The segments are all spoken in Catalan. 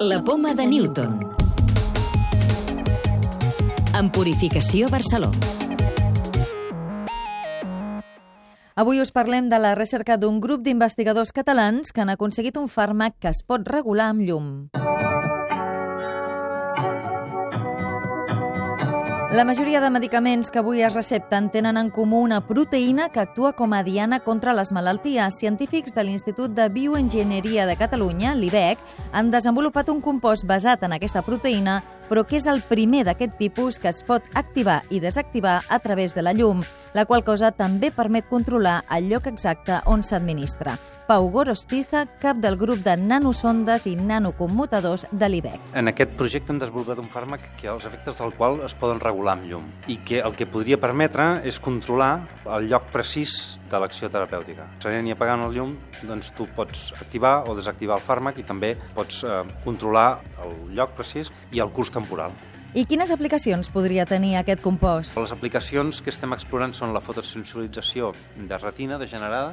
La poma de Newton. En Purificació Barceló. Avui us parlem de la recerca d'un grup d'investigadors catalans que han aconseguit un fàrmac que es pot regular amb llum. La majoria de medicaments que avui es recepten tenen en comú una proteïna que actua com a diana contra les malalties. Científics de l'Institut de Bioenginyeria de Catalunya, l'IBEC, han desenvolupat un compost basat en aquesta proteïna, però que és el primer d'aquest tipus que es pot activar i desactivar a través de la llum, la qual cosa també permet controlar el lloc exacte on s'administra. Pau Gorostiza, cap del grup de nanosondes i nanocommutadors de l'IBEC. En aquest projecte hem desenvolupat un fàrmac que els efectes del qual es poden regular amb llum i que el que podria permetre és controlar el lloc precís de l'acció terapèutica. Prenent i apagant el llum, doncs tu pots activar o desactivar el fàrmac i també pots eh, controlar el lloc precís i el curs temporal. I quines aplicacions podria tenir aquest compost? Les aplicacions que estem explorant són la fotosensibilització de retina degenerada,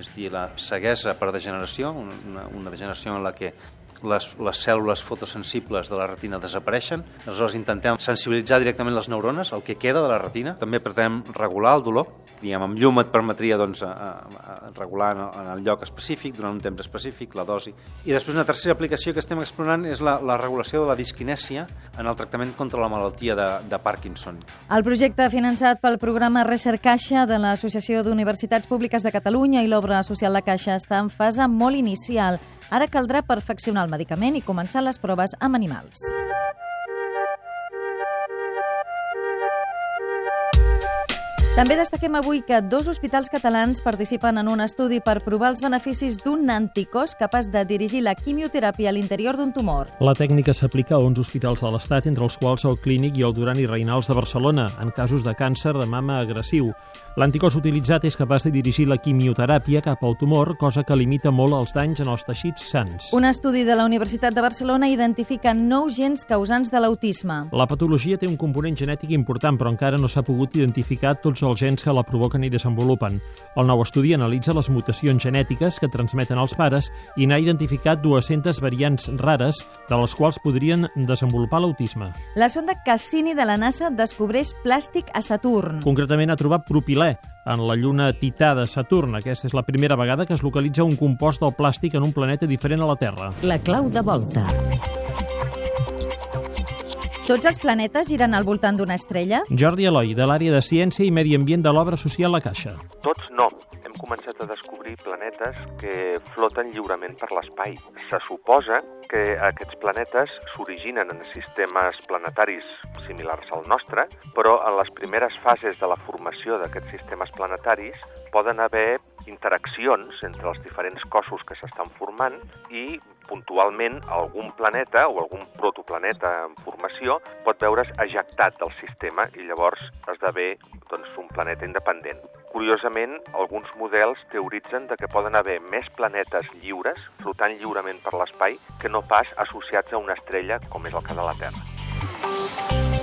és dir, la ceguesa per degeneració, una, una degeneració en la que les, les cèl·lules fotosensibles de la retina desapareixen. Aleshores intentem sensibilitzar directament les neurones, el que queda de la retina. També pretenem regular el dolor, diguem, amb llum et permetria doncs, a, a, regular en en el lloc específic, durant un temps específic, la dosi. I després una tercera aplicació que estem explorant és la, la regulació de la disquinèsia en el tractament contra la malaltia de, de Parkinson. El projecte finançat pel programa Recercaixa de l'Associació d'Universitats Públiques de Catalunya i l'obra social La Caixa està en fase molt inicial. Ara caldrà perfeccionar el medicament i començar les proves amb animals. També destaquem avui que dos hospitals catalans participen en un estudi per provar els beneficis d'un anticòs capaç de dirigir la quimioteràpia a l'interior d'un tumor. La tècnica s'aplica a 11 hospitals de l'Estat, entre els quals el Clínic i el Duran i Reinals de Barcelona, en casos de càncer de mama agressiu. L'anticòs utilitzat és capaç de dirigir la quimioteràpia cap al tumor, cosa que limita molt els danys en els teixits sants. Un estudi de la Universitat de Barcelona identifica nou gens causants de l'autisme. La patologia té un component genètic important, però encara no s'ha pogut identificar tots els gens que la provoquen i desenvolupen. El nou estudi analitza les mutacions genètiques que transmeten els pares i n'ha identificat 200 variants rares, de les quals podrien desenvolupar l'autisme. La sonda Cassini de la NASA descobreix plàstic a Saturn. Concretament ha trobat propilè en la lluna Tità de Saturn. Aquesta és la primera vegada que es localitza un compost del plàstic en un planeta diferent a la Terra. La clau de volta. Tots els planetes giren al voltant d'una estrella? Jordi Eloi, de l'àrea de Ciència i Medi Ambient de l'obra social La Caixa. Tots no. Hem començat a descobrir planetes que floten lliurement per l'espai. Se suposa que aquests planetes s'originen en sistemes planetaris similars al nostre, però en les primeres fases de la formació d'aquests sistemes planetaris poden haver interaccions entre els diferents cossos que s'estan formant i puntualment algun planeta o algun protoplaneta en formació pot veure's ejectat del sistema i llavors esdevé doncs, un planeta independent. Curiosament, alguns models teoritzen de que poden haver més planetes lliures, flotant lliurement per l'espai, que no pas associats a una estrella com és el cas de la Terra.